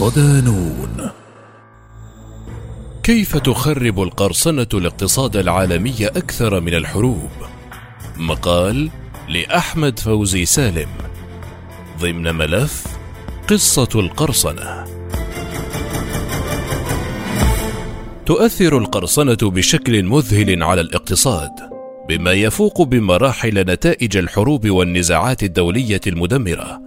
ودانون كيف تخرب القرصنة الاقتصاد العالمي أكثر من الحروب؟ مقال لأحمد فوزي سالم. ضمن ملف قصة القرصنة. تؤثر القرصنة بشكل مذهل على الاقتصاد بما يفوق بمراحل نتائج الحروب والنزاعات الدولية المدمرة.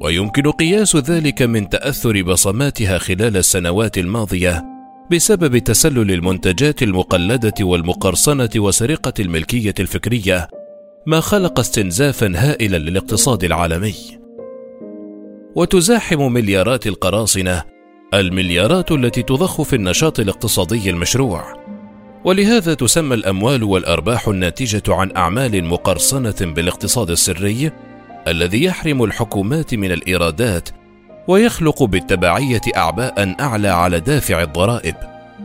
ويمكن قياس ذلك من تأثر بصماتها خلال السنوات الماضية بسبب تسلل المنتجات المقلدة والمقرصنة وسرقة الملكية الفكرية ما خلق استنزافا هائلا للاقتصاد العالمي. وتزاحم مليارات القراصنة المليارات التي تضخ في النشاط الاقتصادي المشروع. ولهذا تسمى الأموال والأرباح الناتجة عن أعمال مقرصنة بالاقتصاد السري الذي يحرم الحكومات من الإيرادات ويخلق بالتبعية اعباء أعلى على دافع الضرائب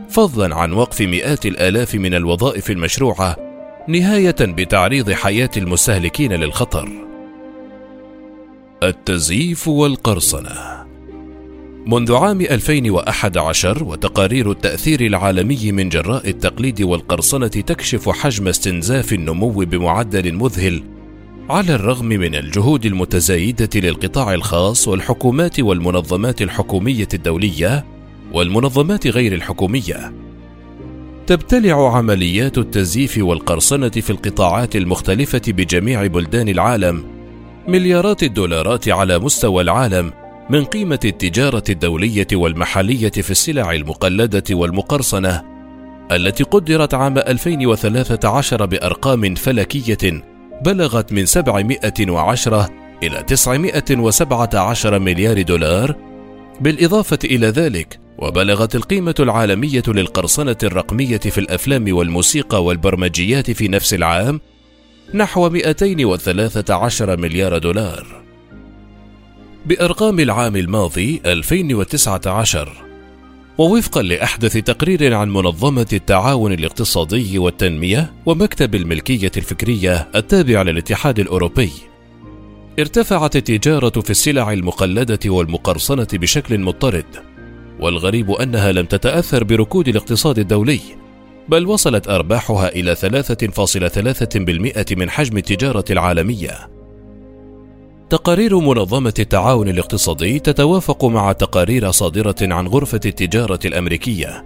فضلا عن وقف مئات الآلاف من الوظائف المشروعة نهاية بتعريض حياة المستهلكين للخطر. التزييف والقرصنة منذ عام 2011 وتقارير التأثير العالمي من جراء التقليد والقرصنة تكشف حجم استنزاف النمو بمعدل مذهل على الرغم من الجهود المتزايدة للقطاع الخاص والحكومات والمنظمات الحكومية الدولية والمنظمات غير الحكومية. تبتلع عمليات التزييف والقرصنة في القطاعات المختلفة بجميع بلدان العالم مليارات الدولارات على مستوى العالم من قيمة التجارة الدولية والمحلية في السلع المقلدة والمقرصنة التي قدرت عام 2013 بأرقام فلكية بلغت من 710 إلى 917 مليار دولار بالإضافة إلى ذلك وبلغت القيمة العالمية للقرصنة الرقمية في الأفلام والموسيقى والبرمجيات في نفس العام نحو 213 مليار دولار. بأرقام العام الماضي 2019 ووفقا لأحدث تقرير عن منظمة التعاون الاقتصادي والتنمية ومكتب الملكية الفكرية التابع للاتحاد الأوروبي. ارتفعت التجارة في السلع المقلدة والمقرصنة بشكل مضطرد والغريب أنها لم تتأثر بركود الاقتصاد الدولي بل وصلت أرباحها إلى 3.3% من حجم التجارة العالمية. تقارير منظمة التعاون الاقتصادي تتوافق مع تقارير صادرة عن غرفة التجارة الأمريكية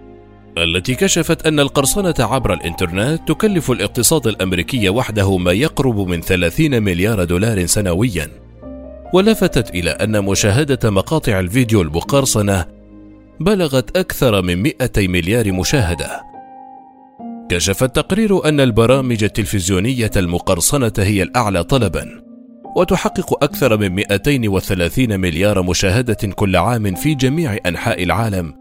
التي كشفت أن القرصنة عبر الإنترنت تكلف الاقتصاد الأمريكي وحده ما يقرب من 30 مليار دولار سنويا. ولفتت إلى أن مشاهدة مقاطع الفيديو المقرصنة بلغت أكثر من 200 مليار مشاهدة. كشف التقرير أن البرامج التلفزيونية المقرصنة هي الأعلى طلبًا. وتحقق أكثر من 230 مليار مشاهدة كل عام في جميع أنحاء العالم.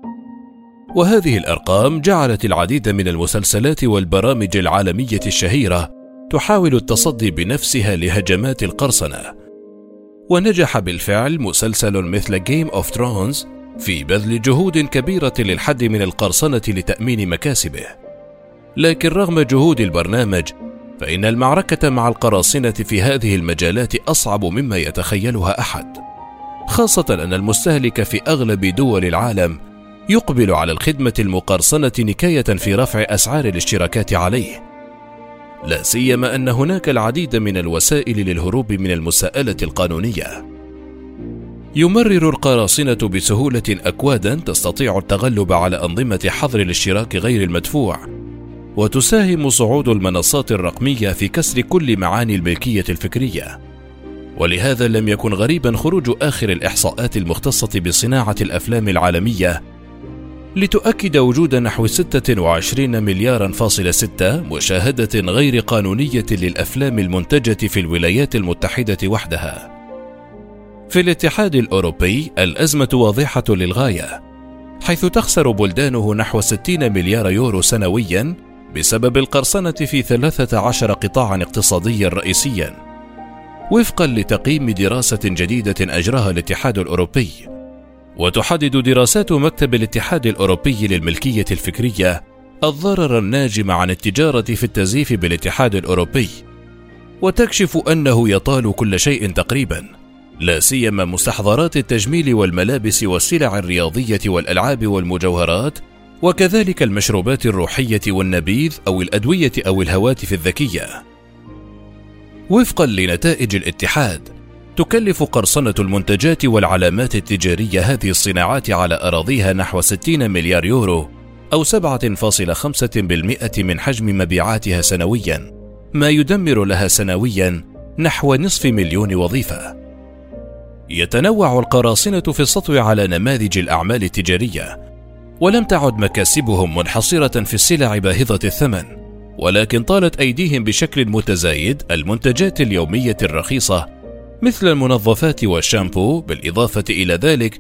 وهذه الأرقام جعلت العديد من المسلسلات والبرامج العالمية الشهيرة تحاول التصدي بنفسها لهجمات القرصنة. ونجح بالفعل مسلسل مثل Game of Thrones في بذل جهود كبيرة للحد من القرصنة لتأمين مكاسبه. لكن رغم جهود البرنامج فإن المعركة مع القراصنة في هذه المجالات أصعب مما يتخيلها أحد، خاصة أن المستهلك في أغلب دول العالم يقبل على الخدمة المقرصنة نكاية في رفع أسعار الاشتراكات عليه. لا سيما أن هناك العديد من الوسائل للهروب من المساءلة القانونية. يمرر القراصنة بسهولة أكوادا تستطيع التغلب على أنظمة حظر الاشتراك غير المدفوع وتساهم صعود المنصات الرقمية في كسر كل معاني الملكية الفكرية ولهذا لم يكن غريبا خروج آخر الإحصاءات المختصة بصناعة الأفلام العالمية لتؤكد وجود نحو 26 مليارا فاصل 6 مشاهدة غير قانونية للأفلام المنتجة في الولايات المتحدة وحدها. في الاتحاد الأوروبي الأزمة واضحة للغاية، حيث تخسر بلدانه نحو 60 مليار يورو سنويا بسبب القرصنة في 13 قطاعا اقتصاديا رئيسيا وفقا لتقييم دراسة جديدة أجراها الاتحاد الأوروبي. وتحدد دراسات مكتب الاتحاد الأوروبي للملكية الفكرية الضرر الناجم عن التجارة في التزييف بالاتحاد الأوروبي. وتكشف أنه يطال كل شيء تقريبا لا سيما مستحضرات التجميل والملابس والسلع الرياضية والألعاب والمجوهرات وكذلك المشروبات الروحية والنبيذ أو الأدوية أو الهواتف الذكية. وفقا لنتائج الاتحاد تكلف قرصنة المنتجات والعلامات التجارية هذه الصناعات على أراضيها نحو 60 مليار يورو أو 7.5% من حجم مبيعاتها سنويا ما يدمر لها سنويا نحو نصف مليون وظيفة. يتنوع القراصنة في السطو على نماذج الأعمال التجارية ولم تعد مكاسبهم منحصرة في السلع باهظة الثمن ولكن طالت أيديهم بشكل متزايد المنتجات اليومية الرخيصة مثل المنظفات والشامبو بالإضافة إلى ذلك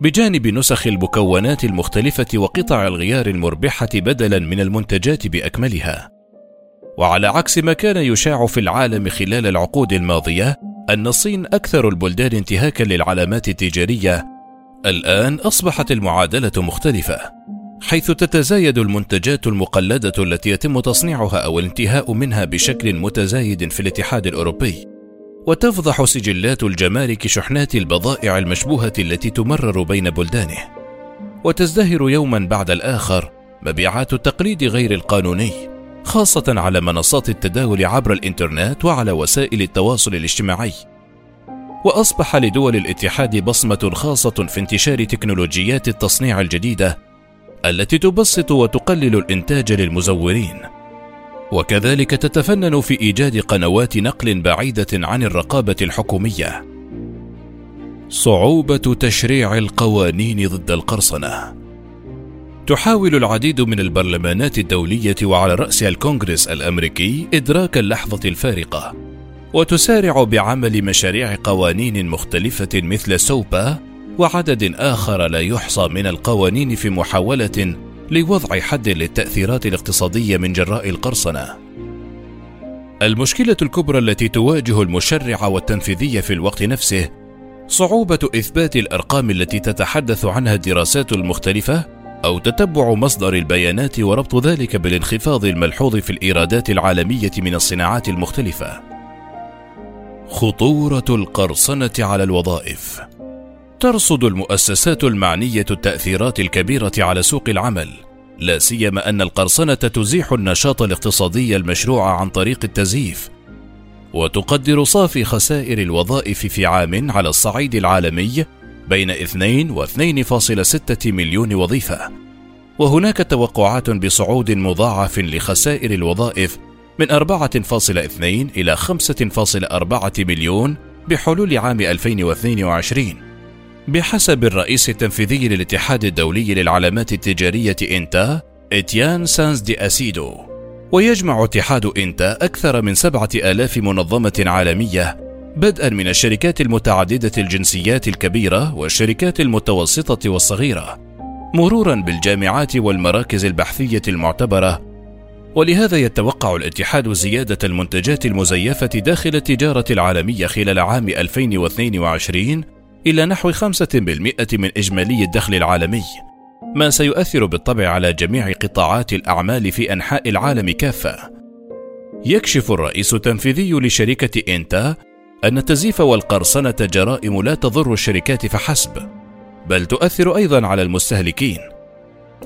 بجانب نسخ المكونات المختلفة وقطع الغيار المربحة بدلا من المنتجات بأكملها. وعلى عكس ما كان يشاع في العالم خلال العقود الماضية أن الصين أكثر البلدان انتهاكا للعلامات التجارية الآن أصبحت المعادلة مختلفة حيث تتزايد المنتجات المقلدة التي يتم تصنيعها أو الانتهاء منها بشكل متزايد في الاتحاد الأوروبي. وتفضح سجلات الجمارك شحنات البضائع المشبوهة التي تمرر بين بلدانه. وتزدهر يوما بعد الآخر مبيعات التقليد غير القانوني خاصة على منصات التداول عبر الإنترنت وعلى وسائل التواصل الاجتماعي. وأصبح لدول الاتحاد بصمة خاصة في انتشار تكنولوجيات التصنيع الجديدة التي تبسط وتقلل الإنتاج للمزورين. وكذلك تتفنن في إيجاد قنوات نقل بعيدة عن الرقابة الحكومية. صعوبة تشريع القوانين ضد القرصنة. تحاول العديد من البرلمانات الدولية وعلى راسها الكونغرس الأمريكي إدراك اللحظة الفارقة. وتسارع بعمل مشاريع قوانين مختلفة مثل سوبا وعدد آخر لا يحصى من القوانين في محاولة لوضع حد للتأثيرات الاقتصادية من جراء القرصنة. المشكلة الكبرى التي تواجه المشرع والتنفيذي في الوقت نفسه صعوبة إثبات الأرقام التي تتحدث عنها الدراسات المختلفة أو تتبع مصدر البيانات وربط ذلك بالانخفاض الملحوظ في الإيرادات العالمية من الصناعات المختلفة. خطورة القرصنة على الوظائف. ترصد المؤسسات المعنية التأثيرات الكبيرة على سوق العمل لا سيما أن القرصنة تزيح النشاط الاقتصادي المشروع عن طريق التزييف وتقدر صافي خسائر الوظائف في عام على الصعيد العالمي بين 2 و 2.6 مليون وظيفة. وهناك توقعات بصعود مضاعف لخسائر الوظائف من 4.2 إلى 5.4 مليون بحلول عام 2022 بحسب الرئيس التنفيذي للاتحاد الدولي للعلامات التجارية إنتا إتيان سانز دي أسيدو. ويجمع اتحاد إنتا أكثر من سبعة آلاف منظمة عالمية بدءا من الشركات المتعددة الجنسيات الكبيرة والشركات المتوسطة والصغيرة مرورا بالجامعات والمراكز البحثية المعتبرة ولهذا يتوقع الاتحاد زيادة المنتجات المزيفة داخل التجارة العالمية خلال عام 2022 إلى نحو 5% من إجمالي الدخل العالمي، ما سيؤثر بالطبع على جميع قطاعات الأعمال في أنحاء العالم كافة. يكشف الرئيس التنفيذي لشركة إنتا أن التزييف والقرصنة جرائم لا تضر الشركات فحسب، بل تؤثر أيضا على المستهلكين،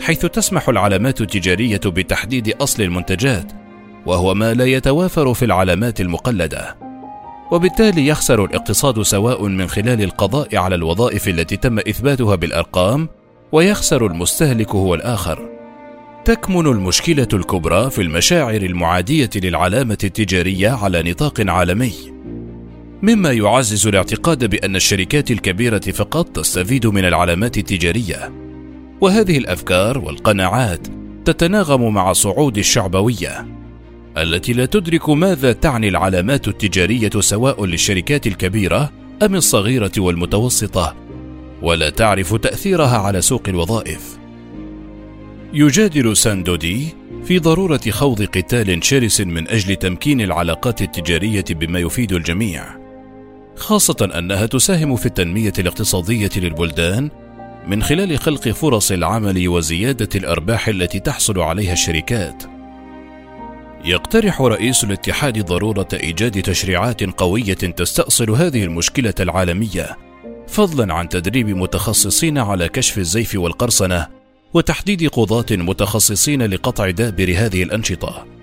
حيث تسمح العلامات التجارية بتحديد أصل المنتجات، وهو ما لا يتوافر في العلامات المقلدة. وبالتالي يخسر الاقتصاد سواء من خلال القضاء على الوظائف التي تم إثباتها بالأرقام ويخسر المستهلك هو الآخر. تكمن المشكلة الكبرى في المشاعر المعادية للعلامة التجارية على نطاق عالمي. مما يعزز الاعتقاد بأن الشركات الكبيرة فقط تستفيد من العلامات التجارية. وهذه الأفكار والقناعات تتناغم مع صعود الشعبوية التي لا تدرك ماذا تعني العلامات التجارية سواء للشركات الكبيرة أم الصغيرة والمتوسطة ولا تعرف تأثيرها على سوق الوظائف. يجادل ساندودي في ضرورة خوض قتال شرس من أجل تمكين العلاقات التجارية بما يفيد الجميع خاصة أنها تساهم في التنمية الاقتصادية للبلدان من خلال خلق فرص العمل وزيادة الأرباح التي تحصل عليها الشركات يقترح رئيس الاتحاد ضرورة إيجاد تشريعات قوية تستأصل هذه المشكلة العالمية فضلا عن تدريب متخصصين على كشف الزيف والقرصنة وتحديد قضاة متخصصين لقطع دابر هذه الأنشطة.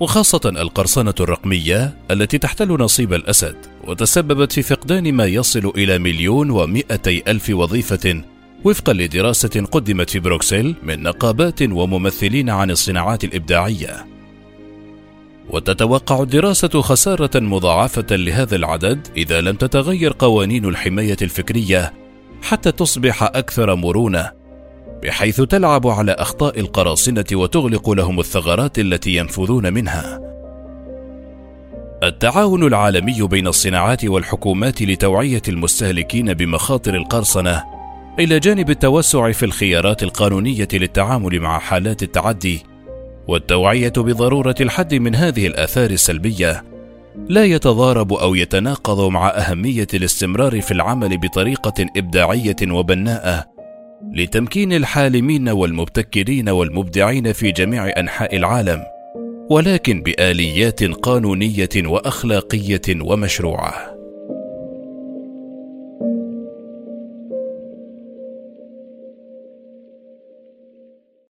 وخاصة القرصنة الرقمية التي تحتل نصيب الأسد وتسببت في فقدان ما يصل إلى مليون ومائتي ألف وظيفة وفقا لدراسة قدمت في بروكسل من نقابات وممثلين عن الصناعات الإبداعية. وتتوقع الدراسة خسارة مضاعفة لهذا العدد إذا لم تتغير قوانين الحماية الفكرية حتى تصبح أكثر مرونة بحيث تلعب على أخطاء القراصنة وتغلق لهم الثغرات التي ينفذون منها. التعاون العالمي بين الصناعات والحكومات لتوعية المستهلكين بمخاطر القرصنة إلى جانب التوسع في الخيارات القانونية للتعامل مع حالات التعدي والتوعية بضرورة الحد من هذه الآثار السلبية لا يتضارب أو يتناقض مع أهمية الاستمرار في العمل بطريقة إبداعية وبناءة لتمكين الحالمين والمبتكرين والمبدعين في جميع أنحاء العالم ولكن بآليات قانونية وأخلاقية ومشروعة.